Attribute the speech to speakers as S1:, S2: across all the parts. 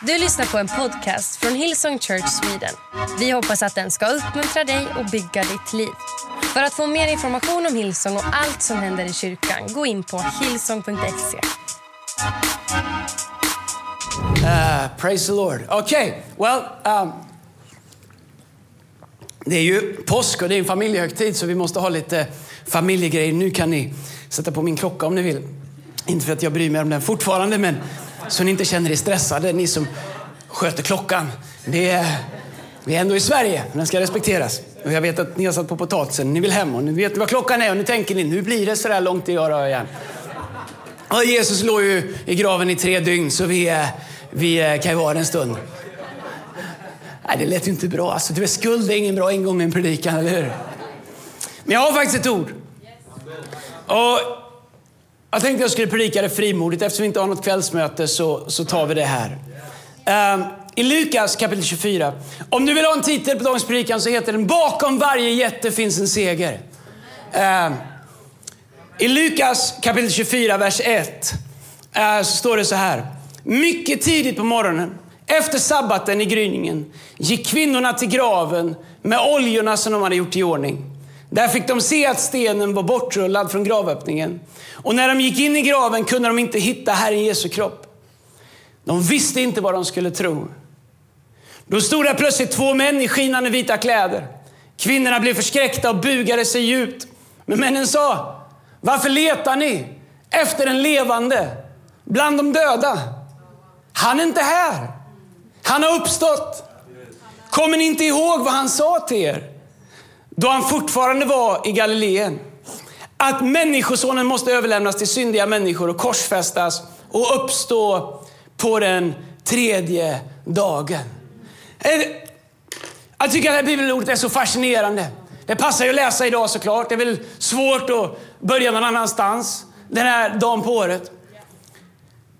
S1: Du lyssnar på en podcast från Hillsong Church Sweden. Vi hoppas att den ska uppmuntra dig och bygga ditt liv. För att få mer information om Hillsong och allt som händer i kyrkan, gå in på hillsong.se.
S2: Uh, praise the Lord. Okay, well, um, det är ju påsk och det är en familjehögtid så vi måste ha lite familjegrejer. Nu kan ni sätta på min klocka om ni vill. Inte för att jag bryr mig om den fortfarande, men så ni inte känner er stressade, ni som sköter klockan. Det är, vi är ändå i Sverige, den ska respekteras. Och jag vet att ni har satt på potatisen, ni vill hem och ni vet vad klockan är och nu tänker ni, nu blir det så där långt i öra igen. Och Jesus låg ju i graven i tre dygn, så vi, vi kan ju vara en stund. Nej, det lät ju inte bra. Alltså, du är skuld är ingen bra ingång i en predikan, eller hur? Men jag har faktiskt ett ord. Och jag tänkte jag skulle predika det frimodigt. Eftersom vi inte har något kvällsmöte så, så tar vi det här. Uh, I Lukas kapitel 24. Om du vill ha en titel på dagens predikan så heter den Bakom varje jätte finns en seger. Uh, I Lukas kapitel 24, vers 1 uh, eh, så står det så här. Mycket tidigt på morgonen, efter sabbaten i gryningen, gick kvinnorna till graven med oljorna som de hade gjort i ordning. Där fick de se att stenen var bortrullad från gravöppningen. Och när de gick in i graven kunde de inte hitta Herren Jesu kropp. De visste inte vad de skulle tro. Då stod där plötsligt två män i skinande vita kläder. Kvinnorna blev förskräckta och bugade sig djupt. Men männen sa, varför letar ni efter en levande bland de döda? Han är inte här. Han har uppstått. Kommer ni inte ihåg vad han sa till er? Då han fortfarande var i Galileen. Att människosonen måste överlämnas till syndiga människor och korsfästas och uppstå på den tredje dagen. Eh, jag tycker att det här bibelordet är så fascinerande. Det passar ju att läsa idag såklart. Det är väl svårt att börja någon annanstans den här dagen på året.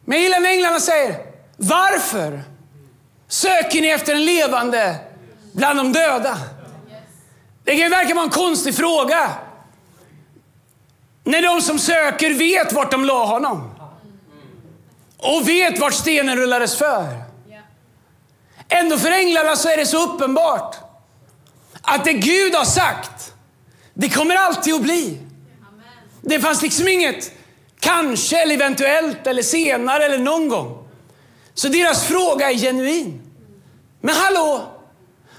S2: Men jag gillar när änglarna säger, varför söker ni efter en levande bland de döda? Det kan ju verka vara en konstig fråga. När de som söker vet vart de la honom. Och vet vart stenen rullades för. Ändå för änglarna så är det så uppenbart att det Gud har sagt, det kommer alltid att bli. Det fanns liksom inget kanske, eller eventuellt, eller senare, eller någon gång. Så deras fråga är genuin. Men hallå,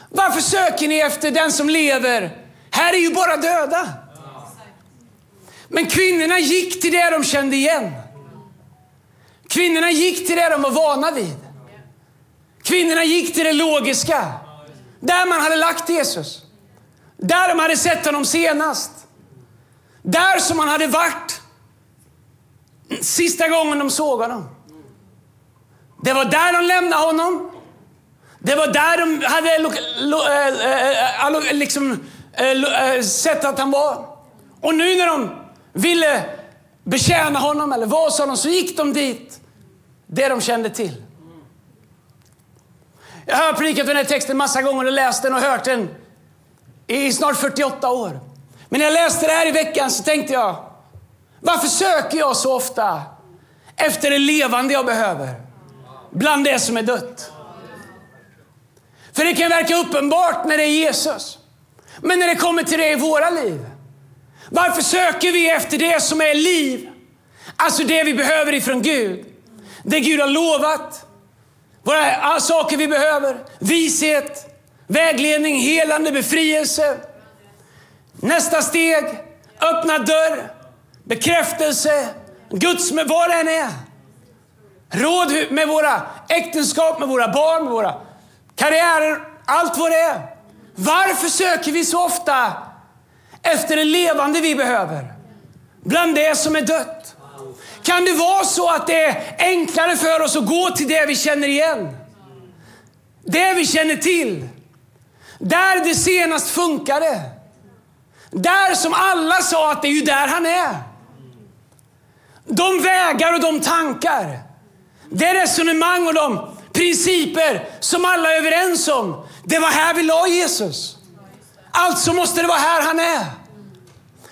S2: varför söker ni efter den som lever? Här är ju bara döda. Men kvinnorna gick till det de kände igen. Kvinnorna gick till det de var vana vid. Kvinnorna gick till det logiska. Där man hade lagt Jesus. Där de hade sett honom senast. Där som han hade varit sista gången de såg honom. Det var där de lämnade honom. Det var där de hade lo, lo, äh, liksom, äh, sett att han var. Och nu när de ville betjäna honom eller vara hos honom så gick de dit, det de kände till. Jag har predikat den här texten massa gånger och läst den och hört den i snart 48 år. Men när jag läste det här i veckan så tänkte jag, varför söker jag så ofta efter det levande jag behöver bland det som är dött? För det kan verka uppenbart när det är Jesus. Men när det kommer till det i våra liv. Varför söker vi efter det som är liv? Alltså det vi behöver ifrån Gud. Det Gud har lovat. Våra saker vi behöver. Vishet, vägledning, helande, befrielse. Nästa steg, öppna dörr, bekräftelse, Guds med vad det än är. Råd med våra äktenskap, med våra barn, med våra karriärer, allt vad det är. Varför söker vi så ofta efter det levande vi behöver? Bland det som är dött. Kan det vara så att det är enklare för oss att gå till det vi känner igen? Det vi känner till. Där det senast funkade. Där som alla sa att det är ju där han är. De vägar och de tankar. Det resonemang och de principer som alla är överens om. Det var här vi la Jesus. Alltså måste det vara här han är.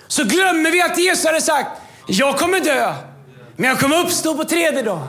S2: Så glömmer vi att Jesus hade sagt, jag kommer dö, men jag kommer uppstå på tredje dagen.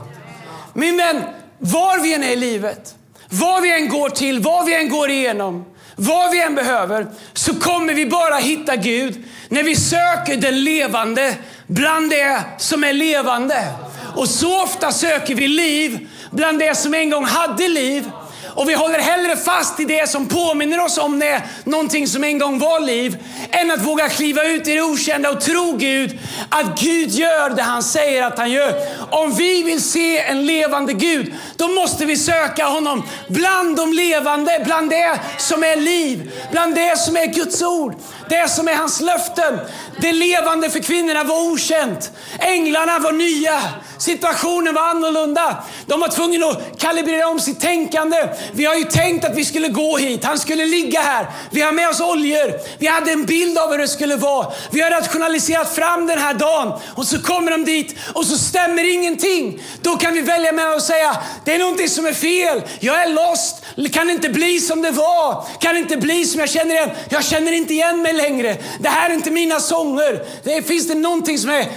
S2: Min vän, var vi än är i livet, vad vi än går till, vad vi än går igenom, vad vi än behöver, så kommer vi bara hitta Gud när vi söker den levande bland det som är levande. Och så ofta söker vi liv bland det som en gång hade liv. Och vi håller hellre fast i det som påminner oss om det, någonting som en gång var liv, än att våga kliva ut i det okända och tro Gud att Gud gör det han säger att han gör. Om vi vill se en levande Gud, då måste vi söka honom bland de levande, bland det som är liv, bland det som är Guds ord, det som är hans löften. Det levande för kvinnorna var okänt. Änglarna var nya. Situationen var annorlunda. De var tvungna att kalibrera om sitt tänkande. Vi har ju tänkt att vi skulle gå hit. Han skulle ligga här. Vi har med oss oljor. Vi hade en bild av hur det skulle vara. Vi har rationaliserat fram den här dagen. Och så kommer de dit och så stämmer ingenting. Då kan vi välja med att säga, det är någonting som är fel. Jag är lost. Kan inte bli som det var. Kan inte bli som jag känner igen. Jag känner inte igen mig längre. Det här är inte mina sånger. Det finns det någonting som är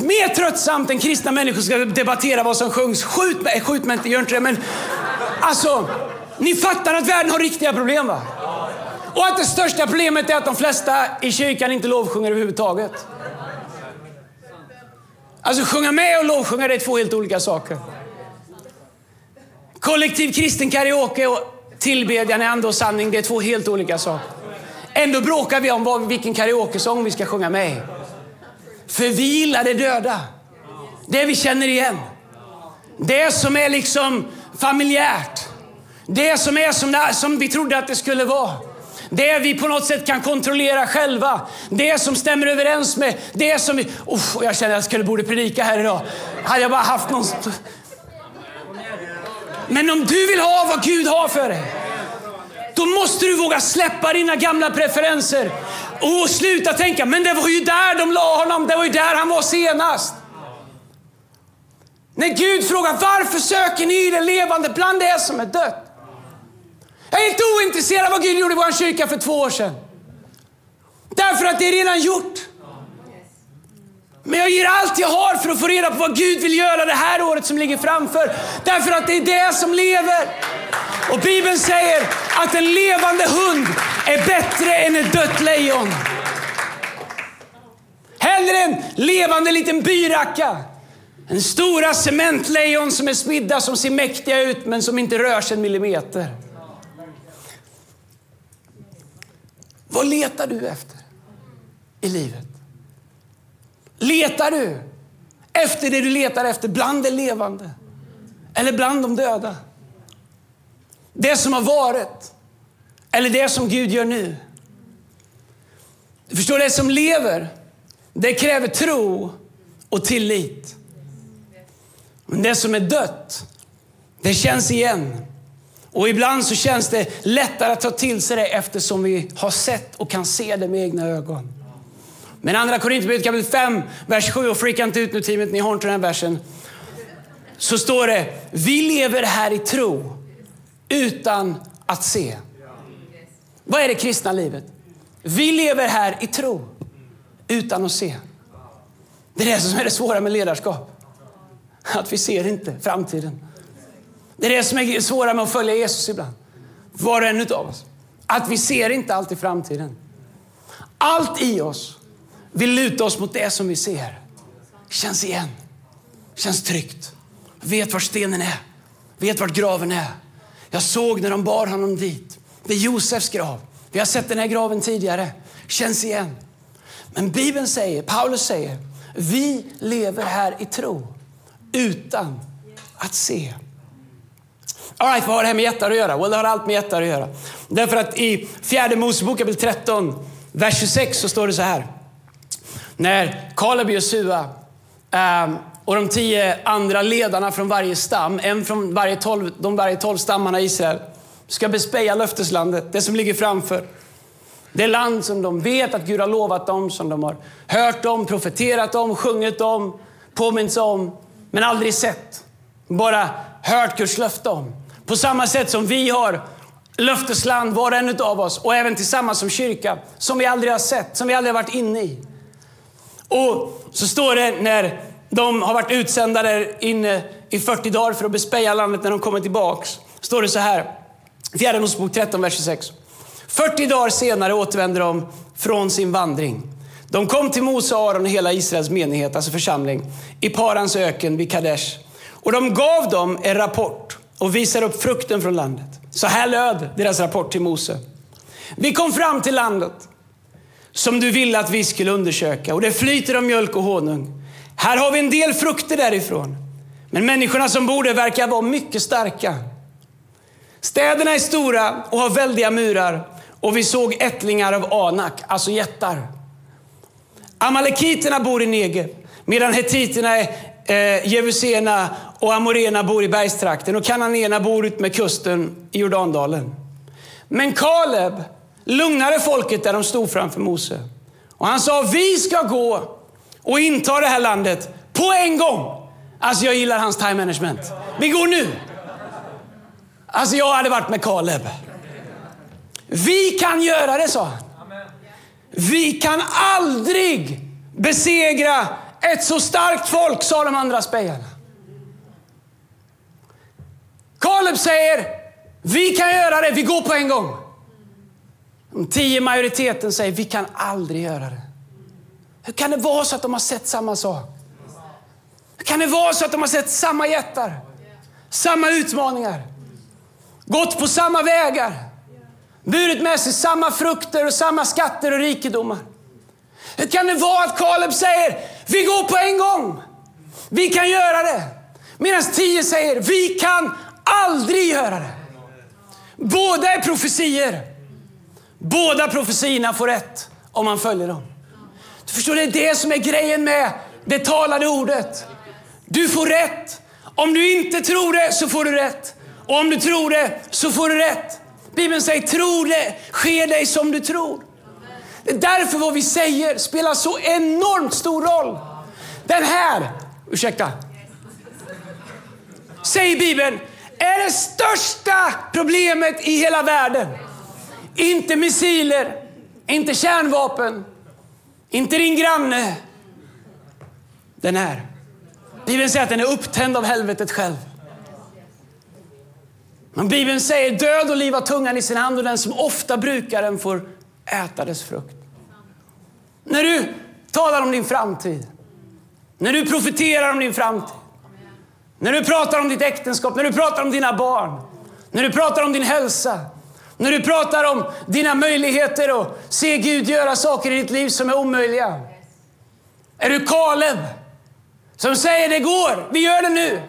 S2: mer tröttsamt än kristna människor ska debattera vad som sjungs. Skjut mig, skjut mig inte, gör inte det. Men alltså, ni fattar att världen har riktiga problem va? Och att det största problemet är att de flesta i kyrkan inte lovsjunger överhuvudtaget. Alltså sjunga med och lovsjunga det är två helt olika saker. Kollektiv kristen karaoke och tillbedjan i ande och sanning, det är två helt olika saker. Ändå bråkar vi om vilken karaokesång vi ska sjunga med i. För vi gillar det döda. Det vi känner igen. Det som är liksom familjärt. Det som är som, det, som vi trodde att det skulle vara. Det vi på något sätt kan kontrollera själva. Det som stämmer överens med det som vi... Oh, jag känner att jag skulle borde predika här idag. Hade jag bara haft någon... Men om du vill ha vad Gud har för dig, då måste du våga släppa dina gamla preferenser och sluta tänka, men det var ju där de la honom, det var ju där han var senast. När Gud frågar, varför söker ni det levande bland det som är dött? Jag är inte ointresserad av vad Gud gjorde i vår kyrka för två år sedan. Därför att det är redan gjort. Men jag ger allt jag har för att få reda på vad Gud vill göra det här året som ligger framför. Därför att det är det som lever. Och Bibeln säger att en levande hund är bättre än ett dött lejon. Hellre en levande liten byracka än stora cementlejon som är spidda som ser mäktiga ut men som inte rör sig en millimeter. Vad letar du efter i livet? Letar du efter det du letar efter bland det levande eller bland de döda? Det som har varit eller det som Gud gör nu. Du förstår, det som lever, det kräver tro och tillit. Men det som är dött, det känns igen. Och ibland så känns det lättare att ta till sig det eftersom vi har sett och kan se det med egna ögon. Men andra Korinthierbrevet kapitel 5, vers 7, och freaka inte ut nu teamet, ni har inte den här versen. Så står det, vi lever här i tro utan att se. Vad är det kristna livet? Vi lever här i tro utan att se. Det är det som är det svåra med ledarskap. Att vi ser inte framtiden. Det är det som är det svåra med att följa Jesus ibland. Var och en av oss. Att vi ser inte alltid framtiden. Allt i oss vill luta oss mot det som vi ser. Känns igen. Känns tryggt. Vet var stenen är. Vet vart graven är. Jag såg när de bar honom dit. Det är Josefs grav. Vi har sett den här graven tidigare. Känns igen. Men Bibeln säger, Paulus säger, vi lever här i tro utan att se. All right, vad har det här med jättar att göra? Well, det har allt med jättar att göra. Därför att i fjärde Mosebok kapitel 13, vers 26 så står det så här. När Kaleb och Josua um, och de tio andra ledarna från varje stam, en från varje tolv, de varje tolv stammarna i Israel, ska bespeja löfteslandet, det som ligger framför. Det land som de vet att Gud har lovat dem, som de har hört om, profeterat om, sjungit om, påminns om, men aldrig sett. Bara hört Guds löfte om. På samma sätt som vi har löftesland, var och en av oss, och även tillsammans som kyrka, som vi aldrig har sett, som vi aldrig har varit inne i. Och så står det när de har varit utsända där inne i 40 dagar för att bespeja landet när de kommer tillbaks. Står det så här, fjärde Mosebok 13, vers 26. 40 dagar senare återvände de från sin vandring. De kom till Mose, Aron och hela Israels menighet, alltså församling, i Parans öken vid Kadesh. Och de gav dem en rapport och visar upp frukten från landet. Så här löd deras rapport till Mose. Vi kom fram till landet som du ville att vi skulle undersöka och det flyter av mjölk och honung. Här har vi en del frukter därifrån. Men människorna som bor där verkar vara mycket starka. Städerna är stora och har väldiga murar och vi såg ättlingar av Anak, alltså jättar. Amalekiterna bor i Negev, medan hetiterna, eh, jevuséerna och amorena bor i bergstrakten och kananéerna bor ut med kusten i Jordandalen. Men Kaleb lugnade folket där de stod framför Mose. Och han sa, vi ska gå och inta det här landet på en gång. Alltså jag gillar hans time management. Vi går nu. Alltså jag hade varit med Kaleb. Vi kan göra det, sa han. Vi kan aldrig besegra ett så starkt folk, sa de andra spejarna. Kaleb säger, vi kan göra det, vi går på en gång. De tio majoriteten säger, vi kan aldrig göra det. Hur kan det vara så att de har sett samma sak? Hur kan det vara så att de har sett samma jättar? Samma utmaningar? Gått på samma vägar? Burit med sig samma frukter och samma skatter och rikedomar? Hur kan det vara att Kaleb säger, vi går på en gång. Vi kan göra det. Medan tio säger, vi kan aldrig göra det. Båda är profetier. Båda profetierna får rätt om man följer dem. Du förstår, det är det som är grejen med det talade ordet. Du får rätt. Om du inte tror det så får du rätt. Och om du tror det så får du rätt. Bibeln säger, tro det, sker dig som du tror. Det är därför vad vi säger spelar så enormt stor roll. Den här, ursäkta, säger Bibeln, är det största problemet i hela världen. Inte missiler, inte kärnvapen, inte din granne. Den här. Bibeln säger att den är upptänd av helvetet själv. Men Bibeln säger död och liv har tungan i sin hand och den som ofta brukar den får äta dess frukt. När du talar om din framtid, när du profeterar om din framtid, när du pratar om ditt äktenskap, när du pratar om dina barn, när du pratar om din hälsa, när du pratar om dina möjligheter att se Gud göra saker i ditt liv som är omöjliga. Är du Kaleb som säger det går, vi gör det nu?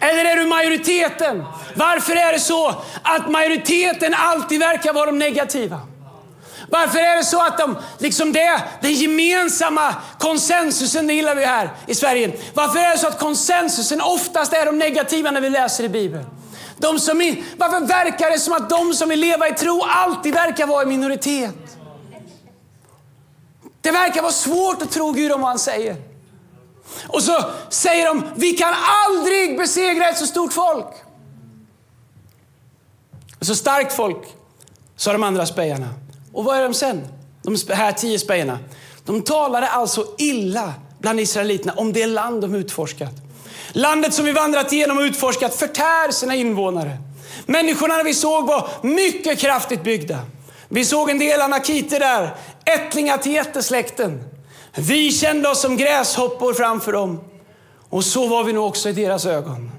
S2: Eller är du majoriteten? Varför är det så att majoriteten alltid verkar vara de negativa? Varför är det så att de, liksom det, den gemensamma konsensusen, det gillar vi här i Sverige. Varför är det så att konsensusen oftast är de negativa när vi läser i Bibeln? De som, varför verkar det som att de som vill leva i tro alltid verkar vara i minoritet? Det verkar vara svårt att tro Gud om vad han säger. Och så säger de, vi kan aldrig besegra ett så stort folk. Så starkt folk, sa de andra spejarna. Och vad är de sen? De här tio spejarna. De talade alltså illa bland israeliterna om det land de utforskat. Landet som vi vandrat igenom och utforskat förtär sina invånare. Människorna vi såg var mycket kraftigt byggda. Vi såg en del anakiter där, ättlingar till jättesläkten. Vi kände oss som gräshoppor framför dem. Och så var vi nog också i deras ögon.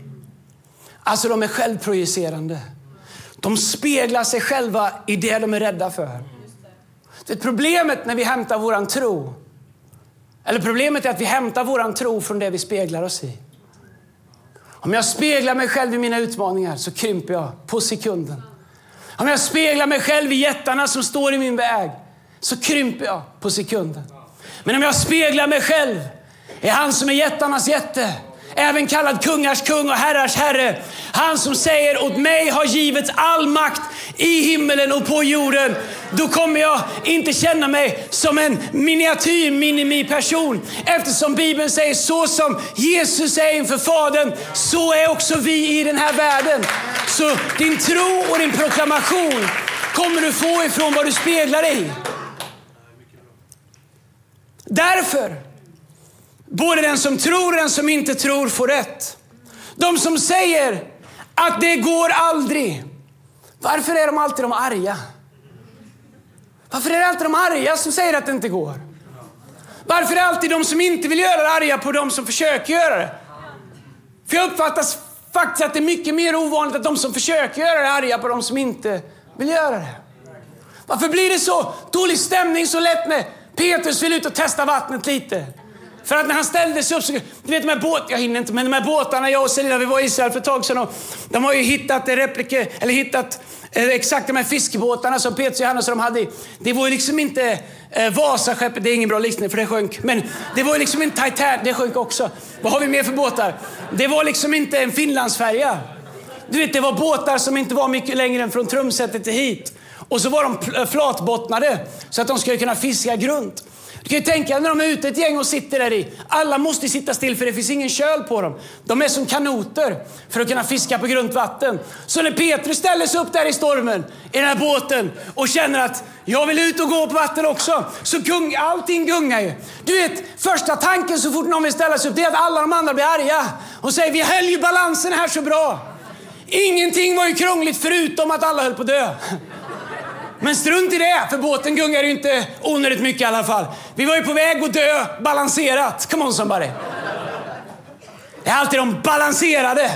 S2: Alltså de är självprojicerande. De speglar sig själva i det de är rädda för. Vet, problemet när vi hämtar våran tro, eller problemet är att vi hämtar våran tro från det vi speglar oss i. Om jag speglar mig själv i mina utmaningar så krymper jag på sekunden. Om jag speglar mig själv i jättarna som står i min väg så krymper jag på sekunden. Men om jag speglar mig själv i han som är jättarnas jätte, även kallad kungars kung och herrars herre. Han som säger åt mig har givits all makt i himmelen och på jorden. Då kommer jag inte känna mig som en miniatyr minimi-person. Eftersom Bibeln säger så som Jesus är inför Fadern, så är också vi i den här världen. Så din tro och din proklamation kommer du få ifrån vad du speglar dig i. Därför, både den som tror och den som inte tror får rätt. De som säger att det går aldrig. Varför är de alltid de arga? Varför är det alltid de arga som säger att det inte går? Varför är det alltid de som inte vill göra det arga på de som försöker göra det? För jag uppfattar faktiskt att det är mycket mer ovanligt att de som försöker göra det arga på de som inte vill göra det. Varför blir det så dålig stämning så lätt när Petrus vill ut och testa vattnet lite? För att när han ställde sig upp, så, du vet de här båtarna, jag hinner inte, men de här båtarna, jag och Selina, vi var i Israel för ett tag sedan och de har ju hittat replike, eller hittat eh, exakt de här fiskebåtarna som Petrus och Johannes och de hade. Det var ju liksom inte eh, Vasaskeppet, det är ingen bra liknelse för det sjönk, men det var ju liksom inte Titan, det sjönk också. Vad har vi mer för båtar? Det var liksom inte en Finlandsfärja. Du vet, det var båtar som inte var mycket längre än från trumsetet till hit. Och så var de flatbottnade så att de skulle kunna fiska grunt. Du kan ju tänka när de är ute ett gäng och sitter där i. Alla måste sitta still för det finns ingen köl på dem. De är som kanoter för att kunna fiska på grunt vatten. Så när Petrus ställer sig upp där i stormen, i den här båten och känner att jag vill ut och gå på vatten också, så gung, allting gungar ju. Du vet, första tanken så fort någon vill ställa sig upp, det är att alla de andra blir arga och säger vi höll ju balansen här så bra. Ingenting var ju krångligt förutom att alla höll på att dö. Men strunt i det, för båten gungar ju inte onödigt mycket i alla fall. Vi var ju på väg att dö balanserat. Come on somebody. Det är alltid de balanserade.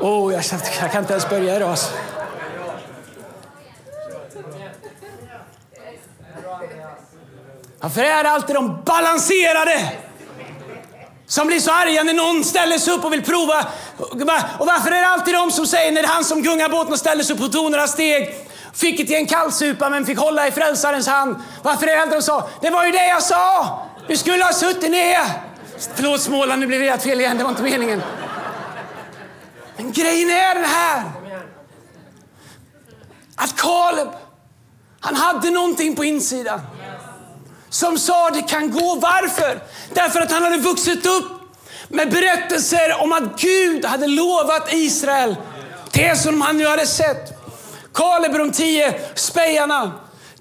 S2: Oh, jag, jag kan inte ens börja idag. Alltså. Varför är det alltid de balanserade som blir så arga när någon ställer sig upp och vill prova? Och varför är det alltid de som säger när han som gungar båten och ställer sig upp och tog några steg Fick inte en kallsupa men fick hålla i frälsarens hand. Varför är det de sa? Det var ju det jag sa! Du skulle ha suttit ner! Förlåt Småland, nu blev det fel igen. Det var inte meningen. Men grejen är den här. Att Kaleb, han hade någonting på insidan. Som sa det kan gå. Varför? Därför att han hade vuxit upp med berättelser om att Gud hade lovat Israel det som han nu hade sett. Kaleb och de tio spejarna.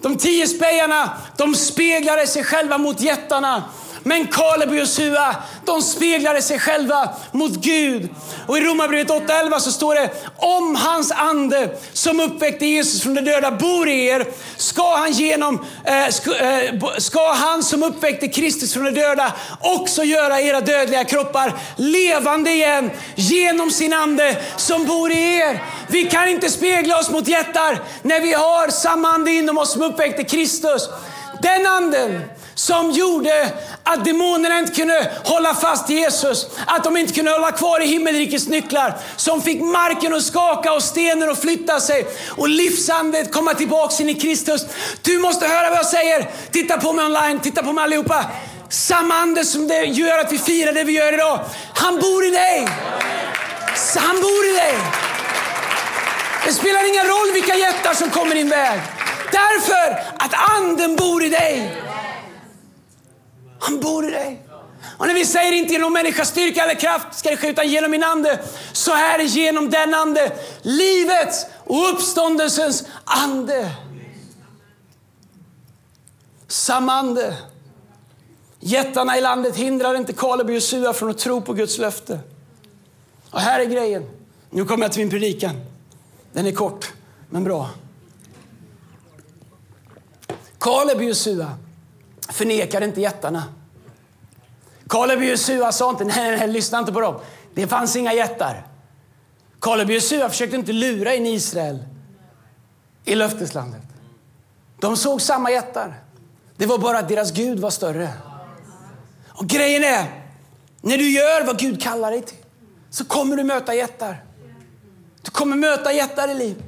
S2: De tio spejarna, de speglade sig själva mot jättarna. Men Kaleb och Josua, de speglade sig själva mot Gud. Och i Romarbrevet 8.11 så står det, om hans ande som uppväckte Jesus från de döda bor i er, ska han, genom, eh, ska, eh, ska han som uppväckte Kristus från de döda också göra era dödliga kroppar levande igen genom sin ande som bor i er. Vi kan inte spegla oss mot jättar när vi har samma ande inom oss som uppväckte Kristus. Den anden som gjorde att demonerna inte kunde hålla fast Jesus. Att de inte kunde hålla kvar i himmelrikets nycklar. Som fick marken att skaka och stenen att flytta sig. Och livsandet komma tillbaka in i Kristus. Du måste höra vad jag säger. Titta på mig online, titta på mig allihopa. Samma ande som det gör att vi firar det vi gör idag. Han bor i dig. Han bor i dig. Det spelar ingen roll vilka jättar som kommer din väg. Därför att anden bor i dig. Han bor i dig. Och när vi säger inte genom människas styrka eller kraft ska det ske utan genom min ande, så är det genom den ande, livets och uppståndelsens ande. Samma ande. Jättarna i landet hindrar inte Kaleb och Josua från att tro på Guds löfte. Och här är grejen. Nu kommer jag till min predikan. Den är kort, men bra. Kaleb och Josua förnekade inte jättarna. Kaleb och Jesua sa inte, nej, nej, nej, lyssna inte på dem. Det fanns inga jättar. Kaleb och Jesua försökte inte lura in Israel i löfteslandet. De såg samma jättar. Det var bara att deras Gud var större. Och grejen är, när du gör vad Gud kallar dig till så kommer du möta jättar. Du kommer möta jättar i livet.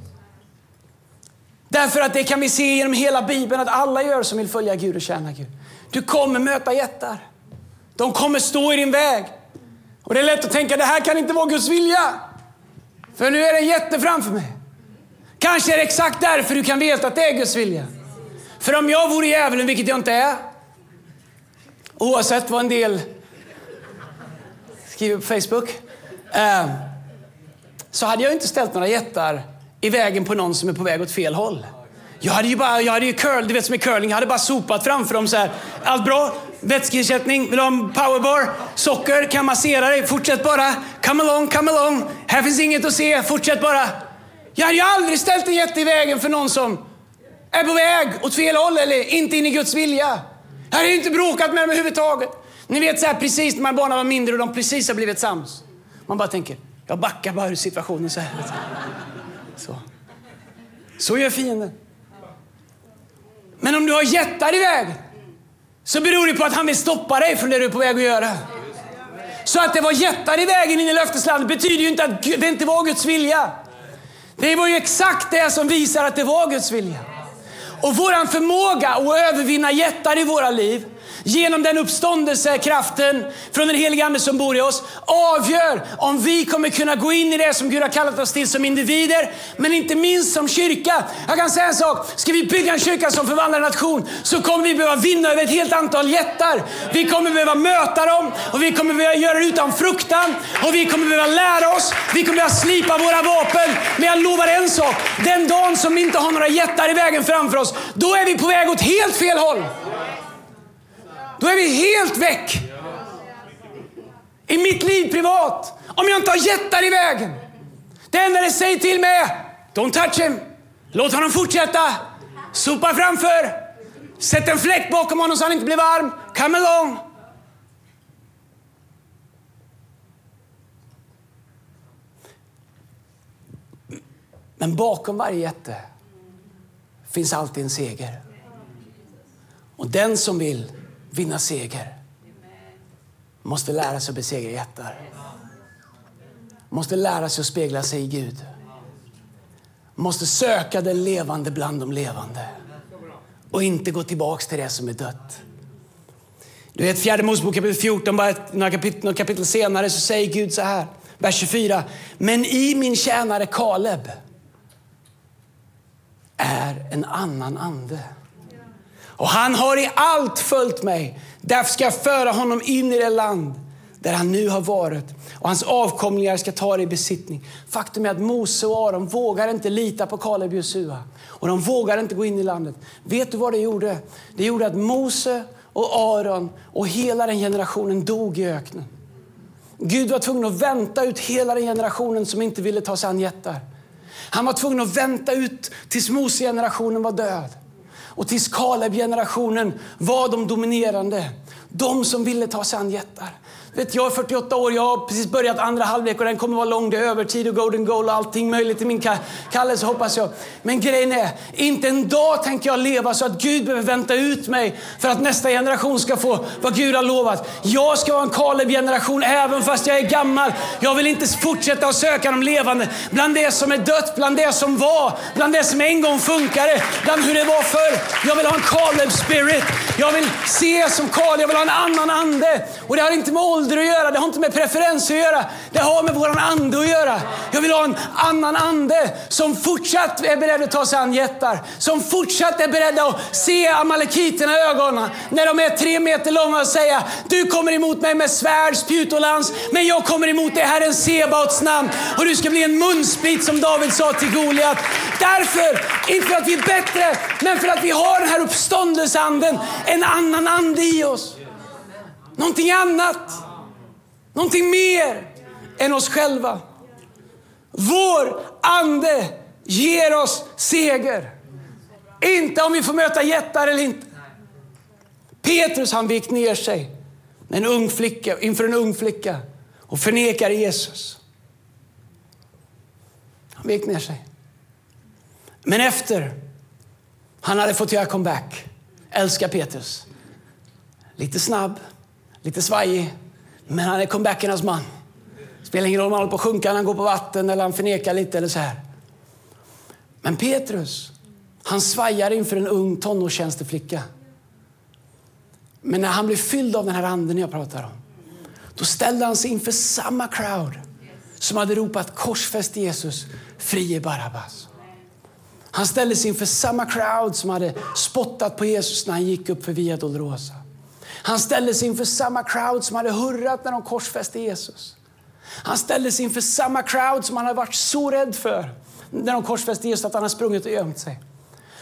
S2: Därför att det kan vi se genom hela Bibeln att alla gör som vill följa Gud och tjäna Gud. Du kommer möta jättar. De kommer stå i din väg. Och det är lätt att tänka, det här kan inte vara Guds vilja. För nu är det en jätte framför mig. Kanske är det exakt därför du kan veta att det är Guds vilja. För om jag vore djävulen, vilket jag inte är, oavsett vad en del skriver på Facebook, eh, så hade jag inte ställt några jättar i vägen på någon som är på väg åt fel håll. Jag hade ju bara, jag hade ju curl, du vet som i curling, jag hade bara sopat framför dem så här. Allt bra? Vätskeersättning? Vill du ha en powerbar? Socker? Kan massera dig? Fortsätt bara. Come along, come along. Här finns inget att se. Fortsätt bara. Jag hade ju aldrig ställt en jätte i vägen för någon som är på väg åt fel håll eller inte in i Guds vilja. Jag hade ju inte bråkat med dem överhuvudtaget. Ni vet så här precis när man barnen var mindre och de precis har blivit sams. Man bara tänker, jag backar bara ur situationen så här. Så, så gör fienden. Men om du har jättar i vägen så beror det på att han vill stoppa dig från det du är på väg att göra. Så att det var jättar i vägen in i löfteslandet betyder ju inte att det inte var Guds vilja. Det var ju exakt det som visar att det var Guds vilja. Och vår förmåga att övervinna jättar i våra liv genom den uppståndelsekraften från den heliga Ande som bor i oss avgör om vi kommer kunna gå in i det som Gud har kallat oss till som individer, men inte minst som kyrka. Jag kan säga en sak, ska vi bygga en kyrka som förvandlar en nation så kommer vi behöva vinna över ett helt antal jättar. Vi kommer behöva möta dem och vi kommer behöva göra det utan fruktan och vi kommer behöva lära oss, vi kommer behöva slipa våra vapen. Men jag lovar en sak, den dagen som vi inte har några jättar i vägen framför oss, då är vi på väg åt helt fel håll. Då är vi helt väck. I mitt liv privat, om jag inte har jättar i vägen. Det enda det säger till mig är, don't touch him. Låt honom fortsätta. Sopa framför. Sätt en fläkt bakom honom så han inte blir varm. Come along. Men bakom varje jätte finns alltid en seger. Och den som vill vinna seger måste lära sig att besegra jättar. Måste lära sig att spegla sig i Gud. Måste söka den levande bland de levande och inte gå tillbaka till det som är dött. Du vet fjärde Mosebok kapitel 14, bara några kapitel, några kapitel senare så säger Gud så här, vers 24. Men i min tjänare Kaleb är en annan ande. Och han har i allt följt mig. Därför ska jag föra honom in i det land där han nu har varit och hans avkomlingar ska ta det i besittning. Faktum är att Mose och Aron vågar inte lita på Kaleb och Josua och de vågar inte gå in i landet. Vet du vad det gjorde? Det gjorde att Mose och Aron och hela den generationen dog i öknen. Gud var tvungen att vänta ut hela den generationen som inte ville ta sig an jättar. Han var tvungen att vänta ut tills Mose-generationen var död. Och tills Kaleb-generationen var de dominerande. De som ville ta sig an jättar. Vet, jag är 48 år, jag har precis börjat andra halvlek och den kommer vara lång. Det är övertid och golden goal och allting möjligt i min kallelse hoppas jag. Men grejen är, inte en dag tänker jag leva så att Gud behöver vänta ut mig för att nästa generation ska få vad Gud har lovat. Jag ska vara en Kaleb-generation även fast jag är gammal. Jag vill inte fortsätta att söka de levande bland det som är dött, bland det som var, bland det som en gång funkade, bland hur det var förr. Jag vill ha en Kaleb-spirit. Jag vill se som Kaleb, jag vill ha en annan ande. Och det har inte med ålder att göra, det har inte med preferenser att göra. Det har med våran ande att göra. Jag vill ha en annan ande som fortsatt är beredd att ta sig an jättar. Som fortsatt är beredd att se amalekiterna i ögonen när de är tre meter långa och säga du kommer emot mig med svärd, spjut och lans, men jag kommer emot dig Herren Sebaots namn och du ska bli en munsbit som David sa till Goliat. Därför, inte för att vi är bättre, men för att vi har den här uppståndelseanden, en annan ande i oss. Någonting annat. Någonting mer än oss själva. Vår ande ger oss seger. Inte om vi får möta jättar eller inte. Petrus han vek ner sig en ung flicka, inför en ung flicka och förnekar Jesus. Han vek ner sig. Men efter han hade fått göra comeback, älskar Petrus. Lite snabb, lite svajig, men han är comebackernas man. Spelar ingen roll om han håller på att sjunka han går på vatten eller han förnekar lite eller så här. Men Petrus, han svajar inför en ung tonårstjänsteflicka. Men när han blev fylld av den här anden jag pratar om, då ställde han sig inför samma crowd som hade ropat korsfäst Jesus, frie Barabbas. Han ställde sig inför samma crowd som hade spottat på Jesus när han gick upp för Via Dolorosa. Han ställde sig inför samma crowd som hade hurrat när de korsfäste Jesus. Han ställde sig inför samma crowd som han hade varit så rädd för när de korsfäste Jesus att han hade sprungit och gömt sig.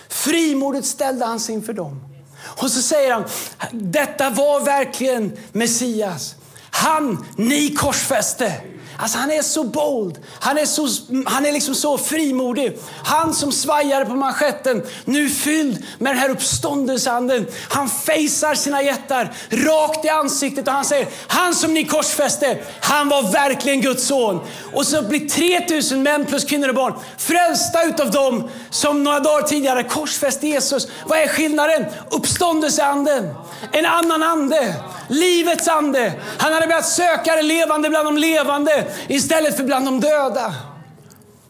S2: Frimodigt ställde han sig inför dem. Och så säger han, detta var verkligen Messias. Han ni korsfäste. Alltså han är så bold. Han är, så, han är liksom så frimodig. Han som svajade på manschetten, nu fylld med den här uppståndelseanden. Han fejsar sina jättar rakt i ansiktet och han säger, han som ni korsfäste, han var verkligen Guds son. Och så blir 3000 män plus kvinnor och barn frälsta utav dem som några dagar tidigare korsfäste Jesus. Vad är skillnaden? Uppståndelseanden. En annan ande. Livets ande. Han hade börjat söka det levande bland de levande istället för bland de döda.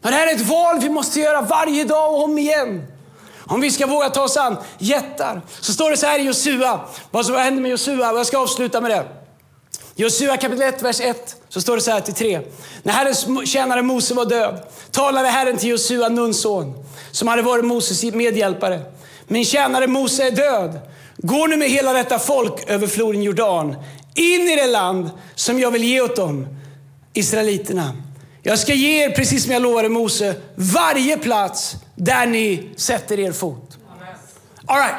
S2: Men det här är ett val vi måste göra varje dag och om igen. Om vi ska våga ta oss an jättar. Så står det så här i Josua. Vad som hände med Josua? Jag ska avsluta med det. Josua kapitel 1, vers 1, så står det så här till 3. När Herrens tjänare Mose var död talade Herren till Josua, Nuns son, som hade varit Moses medhjälpare. Min tjänare Mose är död. Gå nu med hela detta folk över floden Jordan, in i det land som jag vill ge åt dem, Israeliterna. Jag ska ge er, precis som jag lovade Mose, varje plats där ni sätter er fot. All right.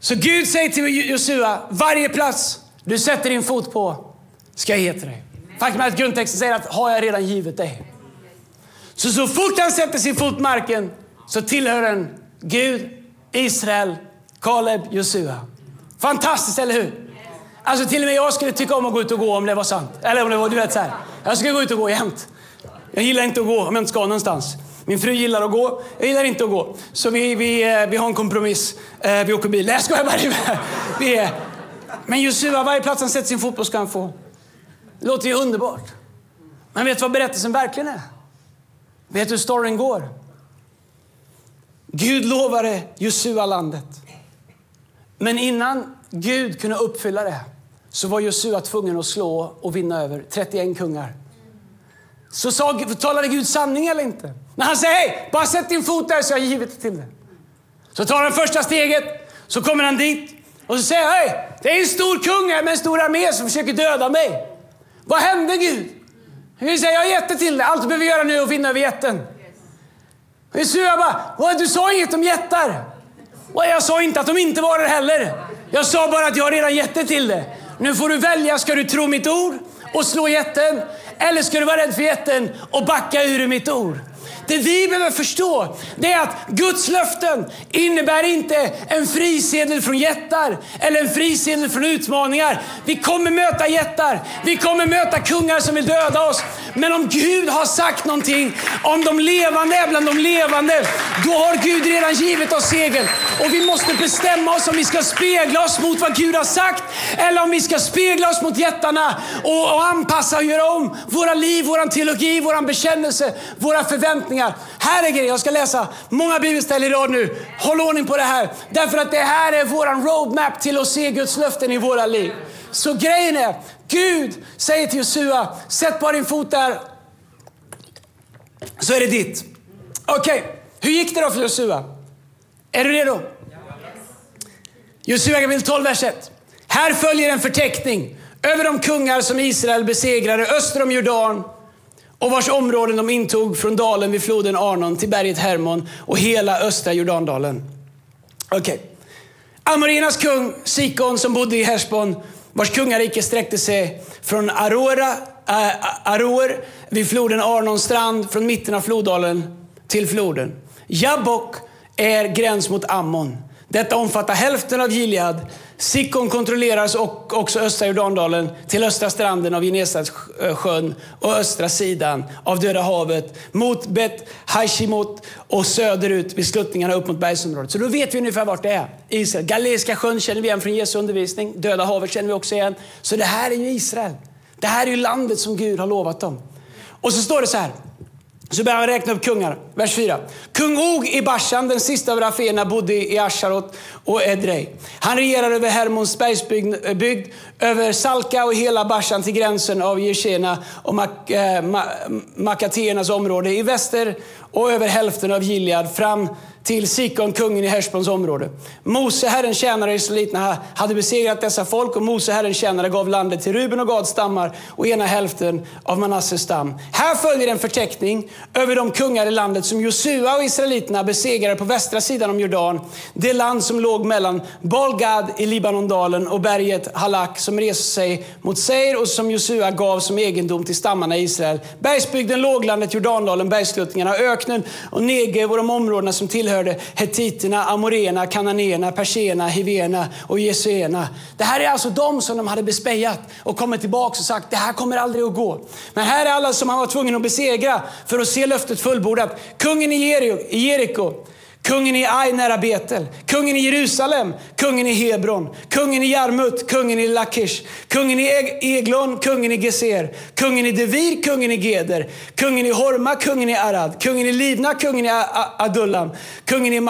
S2: Så Gud säger till Josua, varje plats du sätter din fot på ska jag ge till dig. Faktum är att grundtexten säger att har jag redan givit dig. Så så fort han sätter sin fot på marken så tillhör den Gud, Israel, Kaleb, Josua. Fantastiskt, eller hur? Alltså till och med jag skulle tycka om att gå ut och gå om det var sant. Eller om det var, du vet så här. Jag skulle gå ut och gå jämt. Jag gillar inte att gå om jag inte ska någonstans. Min fru gillar att gå, jag gillar inte att gå. Så vi, vi, eh, vi har en kompromiss. Eh, vi åker bil. Nej, jag skojar bara. Vi är. Men Josua, varje plats han sätter sin fotboll ska han få. Det låter ju underbart. Men vet du vad berättelsen verkligen är? Vet du hur storyn går? Gud lovade Josua landet. Men innan Gud kunde uppfylla det så var Josua tvungen att slå och vinna över 31 kungar. Så sa, talade Gud sanning eller inte? När han säger hej, bara sätt din fot där så jag har givit det till dig. Så tar han första steget, så kommer han dit och så säger hej, det är en stor kung här med en stor armé som försöker döda mig. Vad hände Gud? Han säger, jag har gett det till dig, allt du behöver göra nu är att vinna över jätten. Josua bara, du sa inget om jättar. Och jag sa inte att de inte var det heller. Jag sa bara att jag redan gett det till det. Nu får du välja, ska du tro mitt ord och slå jätten? Eller ska du vara rädd för jätten och backa ur mitt ord? Det vi behöver förstå det är att Guds löften innebär inte en frisedel från jättar eller en frisedel från utmaningar. Vi kommer möta jättar, vi kommer möta kungar som vill döda oss. Men om Gud har sagt någonting, om de levande är bland de levande, då har Gud redan givit oss segern. Och vi måste bestämma oss om vi ska spegla oss mot vad Gud har sagt eller om vi ska spegla oss mot jättarna och, och anpassa och göra om våra liv, vår teologi, vår bekännelse, våra förväntningar. Här är grejen, jag ska läsa många bibelställen idag nu. Håll ordning på det här. Därför att det här är vår roadmap till att se Guds löften i våra liv. Så grejen är, Gud säger till Josua, sätt bara din fot där. Så är det ditt. Okej, okay. hur gick det då för Josua? Är du redo? Josua kapitel 12, vers 1. Här följer en förteckning över de kungar som Israel besegrade öster om Jordan och vars områden de intog från dalen vid floden Arnon till berget Hermon och hela östra Jordandalen. Okej. Okay. Amoriernas kung Sikon som bodde i Heshbon vars kungarike sträckte sig från Arora, äh, Aror vid floden Arnons strand, från mitten av floddalen till floden. Jabbok är gräns mot Ammon. Detta omfattar hälften av Gilead. Sikon kontrolleras och också östra Jordandalen till östra stranden av Genesaretsjön eh, och östra sidan av Döda havet mot Bet Hashimot och söderut vid sluttningarna upp mot bergsområdet. Så då vet vi ungefär vart det är. Israel. Galileiska sjön känner vi igen från Jesu undervisning. Döda havet känner vi också igen. Så det här är ju Israel. Det här är ju landet som Gud har lovat dem. Och så står det så här. Så börjar han räkna upp kungar. Vers 4. Kung Og i Bashan, den sista av raféerna, bodde i Asharot och Edrei. Han regerade över Hermons bergsbygd, över Salka och hela Bashan till gränsen av Jeshena och Mak eh, äh, Makateernas område i väster och över hälften av Gilead fram till Sikon, kungen i Heshbons område. Mose, Herrens tjänare, israeliterna, hade besegrat dessa folk och Mose, Herrens tjänare, gav landet till Ruben och Gads stammar och ena hälften av Manasses stam. Här följer en förteckning över de kungar i landet som Josua och israeliterna besegrade på västra sidan om Jordan. Det land som låg mellan Balgad i Libanondalen och berget Halak som reste sig mot Seir och som Josua gav som egendom till stammarna i Israel. Bergsbygden, låglandet, Jordandalen, bergsluttningarna, öknen och Negev och de områdena som tillhör tillhörde hetiterna, amoreerna, kananéerna, perserna, hivéerna och jesuéerna. Det här är alltså de som de hade bespejat och kommit tillbaka och sagt det här kommer aldrig att gå. Men här är alla som han var tvungen att besegra för att se löftet fullbordat. Kungen i Jeriko, Kungen i Ai nära Betel, kungen i Jerusalem, kungen i Hebron, kungen i Jarmut, kungen i Lakish, kungen i Eglon, kungen i Geser, kungen i Devir, kungen i Geder, kungen i Horma, kungen i Arad, kungen i Livna, kungen i Adullam, kungen i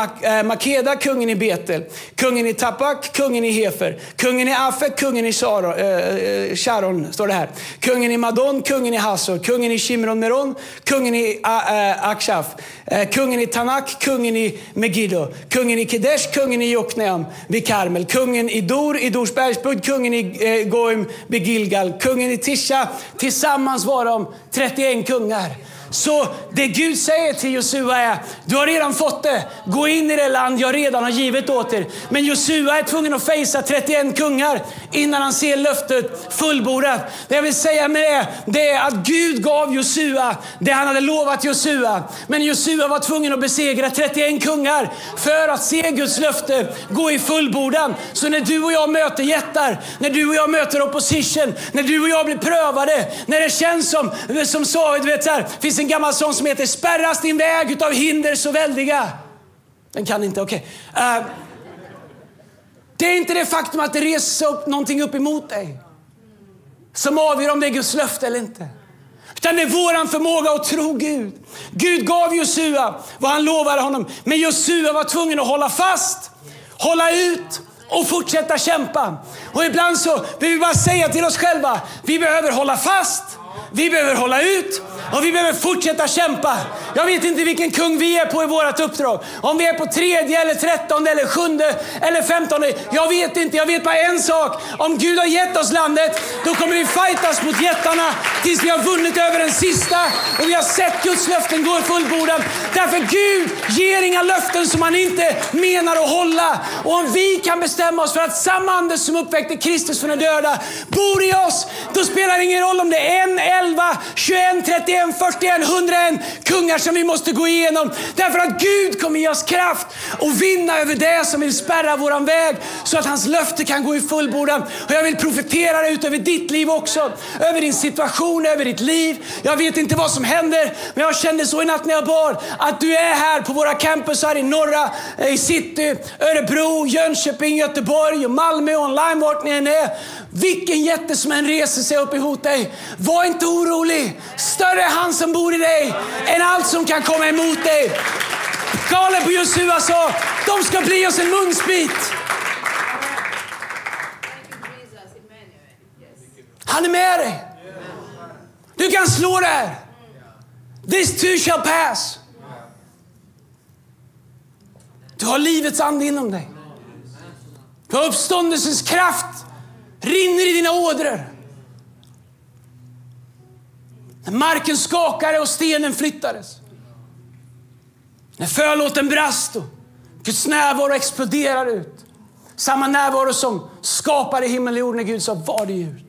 S2: Makeda, kungen i Betel, kungen i Tapak, kungen i Hefer, kungen i Afek, kungen i Sharon, äh, Sharon står det här, kungen i Madon, kungen i Hasor, kungen i Shimron Meron, kungen i äh, Akshaf, kungen i Tanak, kungen i Megiddo. Kungen i Kedesh, kungen i Jokneam vid Karmel. Kungen i Dor i Dorsbergsbud, kungen i eh, Goim vid Gilgal. Kungen i Tisha. Tillsammans var de 31 kungar. Så det Gud säger till Josua är, du har redan fått det. Gå in i det land jag redan har givit åt er. Men Josua är tvungen att fejsa 31 kungar innan han ser löftet fullbordat. Det jag vill säga med det, det är att Gud gav Josua det han hade lovat Josua. Men Josua var tvungen att besegra 31 kungar för att se Guds löfte gå i fullbordan. Så när du och jag möter jättar, när du och jag möter opposition, när du och jag blir prövade, när det känns som, som så, du vet så här, finns en gammal sång som heter Spärras din väg utav hinder så väldiga. Den kan inte, okej. Okay. Uh, det är inte det faktum att det reser upp någonting upp emot dig som avgör om det är Guds löfte eller inte. Utan det är våran förmåga att tro Gud. Gud gav Josua vad han lovade honom. Men Josua var tvungen att hålla fast, hålla ut och fortsätta kämpa. Och ibland så vill vi bara säga till oss själva, vi behöver hålla fast, vi behöver hålla ut och vi behöver fortsätta kämpa. Jag vet inte vilken kung vi är på i vårt uppdrag. Om vi är på tredje, eller trettonde, eller sjunde eller femtonde. Jag vet inte. Jag vet bara en sak. Om Gud har gett oss landet, då kommer vi fightas mot jättarna tills vi har vunnit över den sista och vi har sett Guds löften gå i fullbordan. Därför Gud ger inga löften som han inte menar att hålla. Och om vi kan bestämma oss för att samma ande som uppväckte Kristus från de döda bor i oss, då spelar det ingen roll om det är en, elva, 21, 31, 41, 101 kungar som vi måste gå igenom. Därför att Gud kommer ge oss kraft att vinna över det som vill spärra våran väg så att hans löfte kan gå i fullbordan. Och jag vill profetera det ut över ditt liv också. Över din situation, över ditt liv. Jag vet inte vad som händer, men jag kände så i natt när jag bad att du är här på våra campusar i norra, eh, i city, Örebro, Jönköping, Göteborg, Malmö, online vart ni än är. Vilken jätte som än reser sig upp emot dig. Var inte orolig. Större är han som bor i dig än allt som kan komma emot dig. Kaleb och Josua sa, de ska bli oss en munsbit. Han är med dig. Du kan slå det här. This too shall pass. Du har livets ande inom dig. Du har uppståndelsens kraft rinner i dina ådror. När marken skakade och stenen flyttades. När förlåten brast och Guds närvaro exploderade ut. Samma närvaro som skapade himmel och jord när Gud sa var det ljud.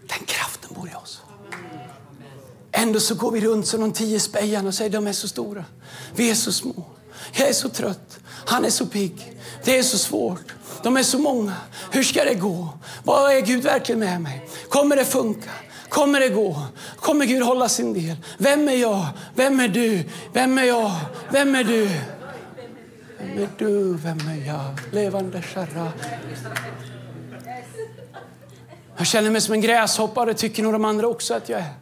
S2: Den kraften bor i oss. Ändå så går vi runt som de tio spejarna och säger de är så stora. Vi är så små. Jag är så trött. Han är så pigg. Det är så svårt. De är så många. Hur ska det gå? Vad är Gud verkligen med mig? Kommer det funka? Kommer det gå? Kommer Gud hålla sin del? Vem är jag? Vem är du? Vem är jag? Vem är du? Vem är du? Vem är jag? Levande kärra. Jag känner mig som en gräshoppa, det tycker nog de andra också att jag är.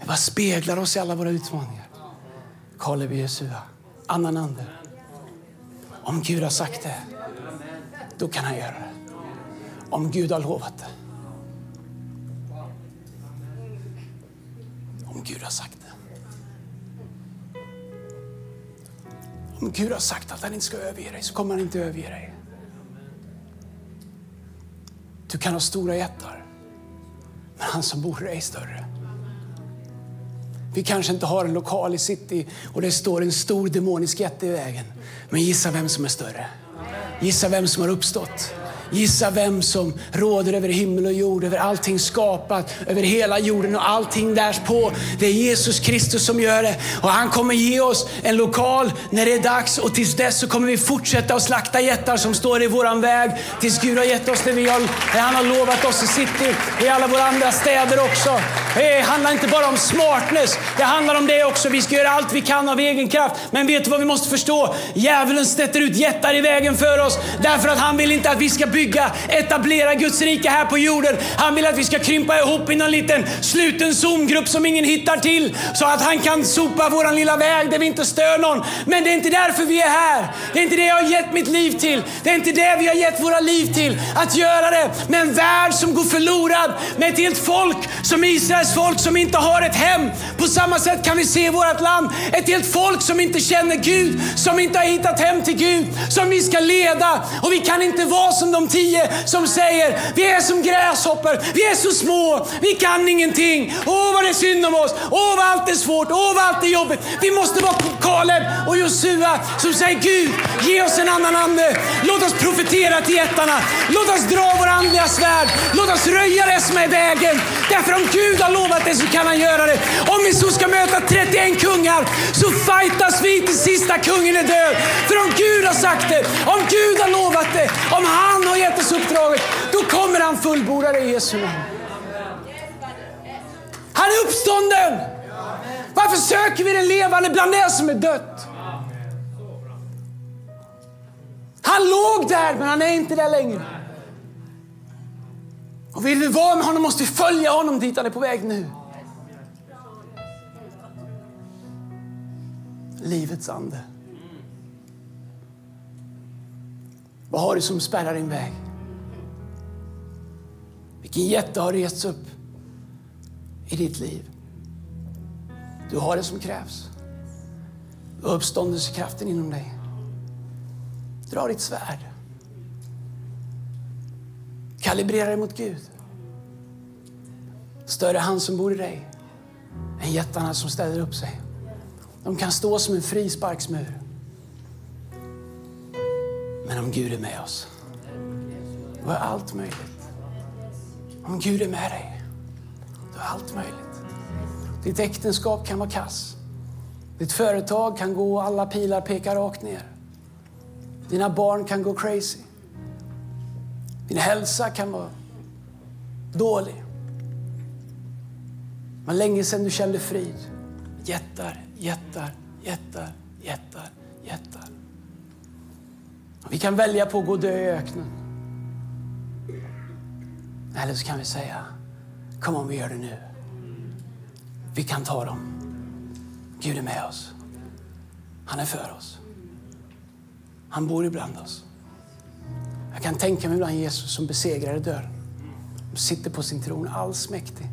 S2: Vi bara speglar oss i alla våra utmaningar. Kaleb Jesua, annan ande. Om Gud har sagt det, då kan han göra det. Om Gud har lovat det. Om Gud har sagt det. Om Gud har sagt att han inte ska överge dig så kommer han inte överge dig. Du kan ha stora jättar, men han som bor i dig är större. Vi kanske inte har en lokal i city och det står en stor demonisk jätte i vägen. Men gissa vem som är större. Gissa vem som har uppstått. Gissa vem som råder över himmel och jord, över allting skapat, över hela jorden och allting därpå. Det är Jesus Kristus som gör det. Och han kommer ge oss en lokal när det är dags och tills dess så kommer vi fortsätta att slakta jättar som står i våran väg. Tills Gud har gett oss det vi har, det han har lovat oss i city och i alla våra andra städer också. Det handlar inte bara om smartness, det handlar om det också. Vi ska göra allt vi kan av egen kraft. Men vet du vad vi måste förstå? Djävulen sätter ut jättar i vägen för oss därför att han vill inte att vi ska bygga, etablera Guds rike här på jorden. Han vill att vi ska krympa ihop i någon liten sluten Zoomgrupp som ingen hittar till. Så att han kan sopa våran lilla väg där vi inte stör någon. Men det är inte därför vi är här. Det är inte det jag har gett mitt liv till. Det är inte det vi har gett våra liv till. Att göra det med en värld som går förlorad. Med ett helt folk som Israels folk som inte har ett hem. På samma sätt kan vi se i vårt land ett helt folk som inte känner Gud. Som inte har hittat hem till Gud. Som vi ska leda. Och vi kan inte vara som de tio som säger vi är som gräshoppor, vi är så små, vi kan ingenting. Åh vad det är synd om oss, åh vad allt är svårt, åh vad allt är jobbigt. Vi måste vara Kaleb och Josua som säger Gud, ge oss en annan ande. Låt oss profetera till jättarna. Låt oss dra våra andliga svärd. Låt oss röja det som är i vägen. Därför om Gud har lovat det så kan han göra det. Om vi så ska möta 31 kungar så fightas vi till sista kungen är död. För om Gud har sagt det, om Gud har lovat det, han fullbordar det i Jesu namn. Han är uppstånden! Varför söker vi den levande bland det som är dött? Han låg där, men han är inte där längre. Och vill vi vara med honom måste vi följa honom dit han är på väg nu. Livets ande. Vad har du som spärrar din väg? Vilken jätte har rests upp i ditt liv? Du har det som krävs. Du har uppståndelsekraften inom dig. Dra ditt svärd. Kalibrera dig mot Gud. Större han som bor i dig än jättarna som ställer upp sig. De kan stå som en frisparksmur. Men om Gud är med oss, då är allt möjligt. Om Gud är med dig, då är allt möjligt. Ditt äktenskap kan vara kass. Ditt företag kan gå och alla pilar pekar rakt ner. Dina barn kan gå crazy. Din hälsa kan vara dålig. Men länge sedan du kände frid. Jättar, jättar, jättar, jättar, jättar. Vi kan välja på att gå och dö i öknen. Eller så kan vi säga, kom om vi gör det nu. Vi kan ta dem. Gud är med oss. Han är för oss. Han bor ibland oss. Jag kan tänka mig ibland Jesus som besegrade dörren. Han sitter på sin tron allsmäktig.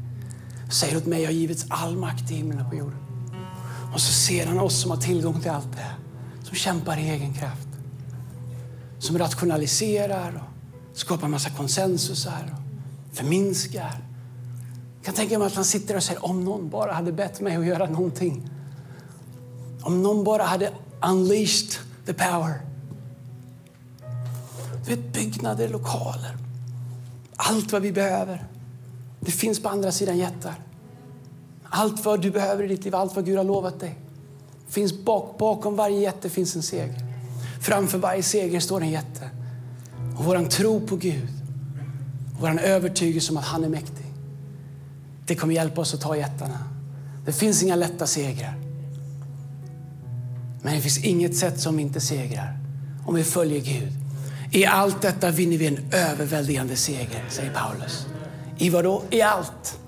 S2: Säger åt mig, jag har givits all makt i himlen och på jorden. Och så ser han oss som har tillgång till allt det. Som kämpar i egen kraft. Som rationaliserar och skapar massa konsensusar. Förminskar. Jag kan tänka mig att han sitter och säger, om någon bara hade bett mig att göra någonting. Om någon bara hade unleashed the power. Du vet, byggnader, lokaler, allt vad vi behöver. Det finns på andra sidan jättar. Allt vad du behöver i ditt liv, allt vad Gud har lovat dig. Finns bak, bakom varje jätte finns en seger. Framför varje seger står en jätte. Och vår tro på Gud, vår övertygelse om att han är mäktig. Det kommer hjälpa oss att ta jättarna. Det finns inga lätta segrar. Men det finns inget sätt som inte segrar om vi följer Gud. I allt detta vinner vi en överväldigande seger, säger Paulus. I vad då? I allt.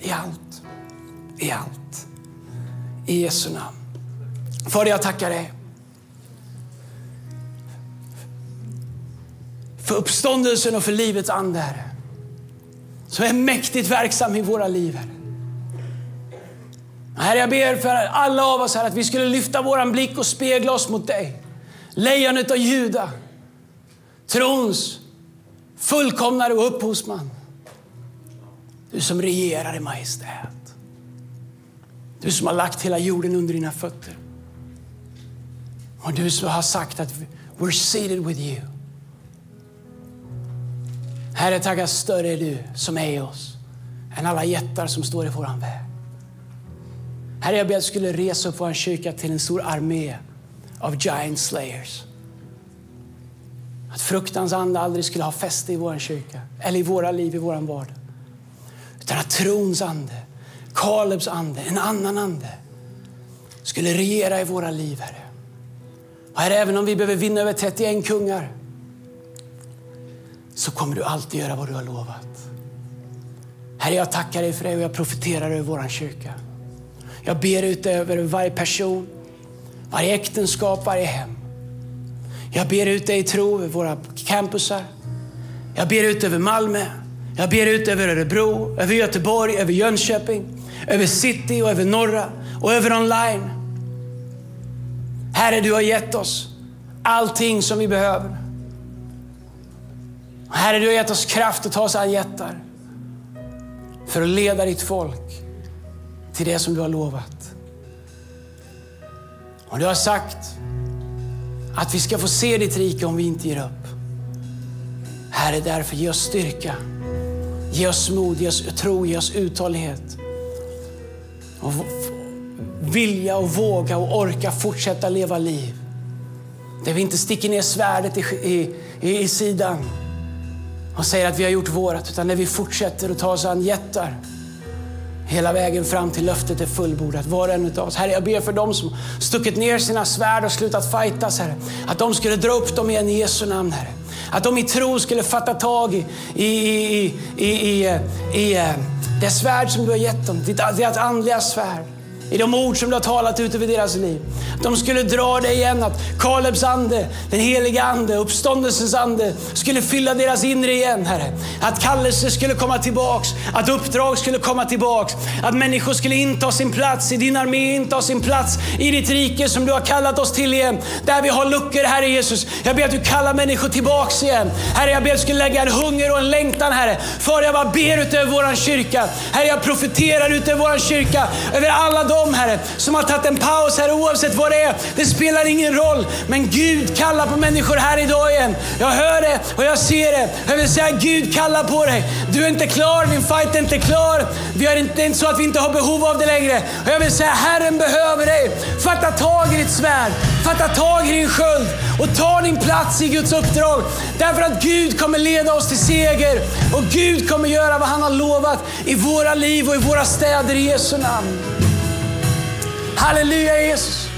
S2: I allt. I allt. I Jesu namn. Fader, jag tackar dig. För uppståndelsen och för livets ande, Herre. Som är mäktigt verksam i våra liv, Herre. Herre, jag ber för alla av oss här att vi skulle lyfta våran blick och spegla oss mot dig. Lejonet av Juda. Trons fullkomnare och upphovsman. Du som regerar i majestät. Du som har lagt hela jorden under dina fötter. Och du som har sagt att we're seated with you. Herre, tack att större är du som är i oss än alla jättar som står i våran väg. Herre, jag ber att du skulle resa upp vår kyrka till en stor armé av giant slayers. Att fruktans ande aldrig skulle ha fäste i vår kyrka eller i våra liv, i vår vardag. Utan att trons ande, Kalebs ande, en annan ande skulle regera i våra liv, Herre. Och herre, även om vi behöver vinna över 31 kungar så kommer du alltid göra vad du har lovat. Herre, jag tackar dig för det och jag profeterar över vår kyrka. Jag ber ut över varje person, varje äktenskap, varje hem. Jag ber ut dig i tro över våra campusar. Jag ber ut över Malmö. Jag ber ut över Örebro, över Göteborg, över Jönköping, över city och över norra och över online. Herre, du har gett oss allting som vi behöver. Herre, du har gett oss kraft att ta oss an jättar för att leda ditt folk till det som du har lovat. Och du har sagt att vi ska få se ditt rike om vi inte ger upp. Herre, därför ge oss styrka, ge oss mod, ge oss tro, ge oss uthållighet. Och vilja och våga och orka fortsätta leva liv. Där vi inte sticker ner svärdet i, i, i sidan och säger att vi har gjort vårat, utan när vi fortsätter att ta oss an jättar hela vägen fram till löftet är fullbordat. Var och en av oss. Herre, jag ber för dem som stuckit ner sina svärd och slutat fightas, Herre. Att de skulle dra upp dem igen i Jesu namn, Herre. Att de i tro skulle fatta tag i, i, i, i, i, i eh, i eh, det svärd som du har gett dem, ditt, ditt andliga svärd i de ord som du har talat ut över deras liv. De skulle dra dig igen, att Kalebs ande, den heliga ande, uppståndelsens ande skulle fylla deras inre igen, Herre. Att kallelse skulle komma tillbaks, att uppdrag skulle komma tillbaks, att människor skulle inta sin plats i din armé, inta sin plats i ditt rike som du har kallat oss till igen. Där vi har luckor, Herre Jesus. Jag ber att du kallar människor tillbaks igen. Herre, jag ber att du skulle lägga en hunger och en längtan, Herre. För jag bara ber utöver våran kyrka. Herre, jag profeterar utöver våran kyrka, över alla dem, Herre, som har tagit en paus, Herre, oavsett vad det är. Det spelar ingen roll. Men Gud kallar på människor här idag igen. Jag hör det och jag ser det. Jag vill säga Gud kallar på dig. Du är inte klar, din fight är inte klar. Vi är inte, det är inte så att vi inte har behov av det längre. Och jag vill säga Herren behöver dig. Fatta tag i ditt svärd. Fatta tag i din sköld och ta din plats i Guds uppdrag. Därför att Gud kommer leda oss till seger och Gud kommer göra vad han har lovat i våra liv och i våra städer i Jesu namn. Halleluja Jesus.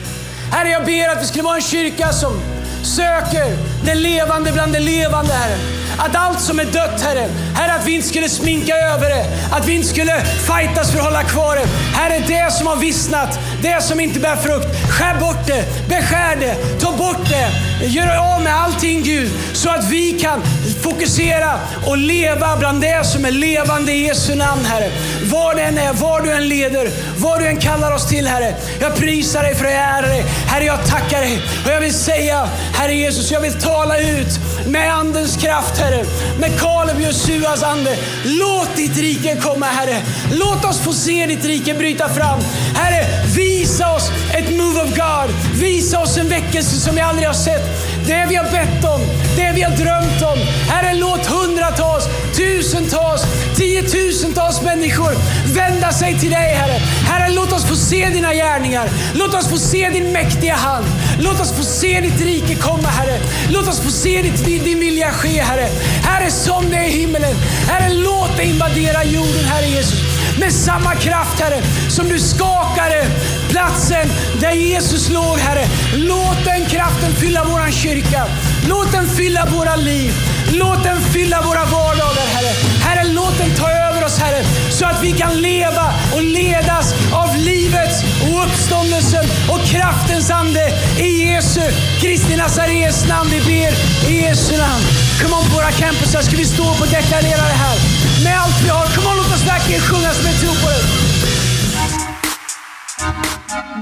S2: Herre, jag ber att vi skulle vara en kyrka som söker det levande bland det levande, Herre. Att allt som är dött, Herre, Herre, att vi inte skulle sminka över det. Att vi inte skulle fightas för att hålla kvar det. Herre, det som har vissnat, det som inte bär frukt, skär bort det, beskär det, ta bort det. Gör av med allting Gud, så att vi kan fokusera och leva bland det som är levande i Jesu namn, Herre. Var det än är, var du än leder, vad du än kallar oss till, Herre. Jag prisar dig för att jag är dig. Herre, jag tackar dig. Och jag vill säga, Herre Jesus, jag vill tala ut med Andens kraft, Herre. Med Kaleb och Josuas ande. Låt ditt rike komma, Herre. Låt oss få se ditt rike bryta fram. Herre, visa oss ett move of God. Visa oss en väckelse som vi aldrig har sett. Det vi har bett om, det vi har drömt om. Herre, låt hundratals, tusentals, tiotusentals människor vända sig till dig, Herre. Herre, låt oss få se dina gärningar. Låt oss få se din mäktiga hand. Låt oss få se ditt rike komma, Herre. Låt oss få se ditt, din vilja ske, Herre. Herre, som det är i himmelen. Herre, låt det invadera jorden, Herre Jesus. Med samma kraft, Herre, som du skakade platsen där Jesus låg, Herre. Låt den kraften fylla våran kyrka. Låt den fylla våra liv. Låt den fylla våra vardagar, Herre. Herre, låt den ta över oss, Herre, så att vi kan leva och ledas av livets och uppståndelsen och kraftens ande i Jesu Kristi Nazarens namn. Vi ber i Jesu namn. Kom on på våra campusar ska vi stå upp och deklarera det här. Med allt vi har. Kom on, låt oss verkligen sjunga som en tro på det.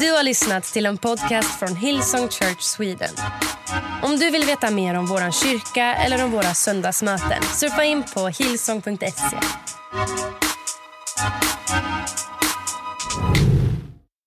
S1: Du har lyssnat till en podcast från Hillsong Church Sweden. Om du vill veta mer om vår kyrka eller om våra söndagsmöten surfa in på hillsong.se. Thank you.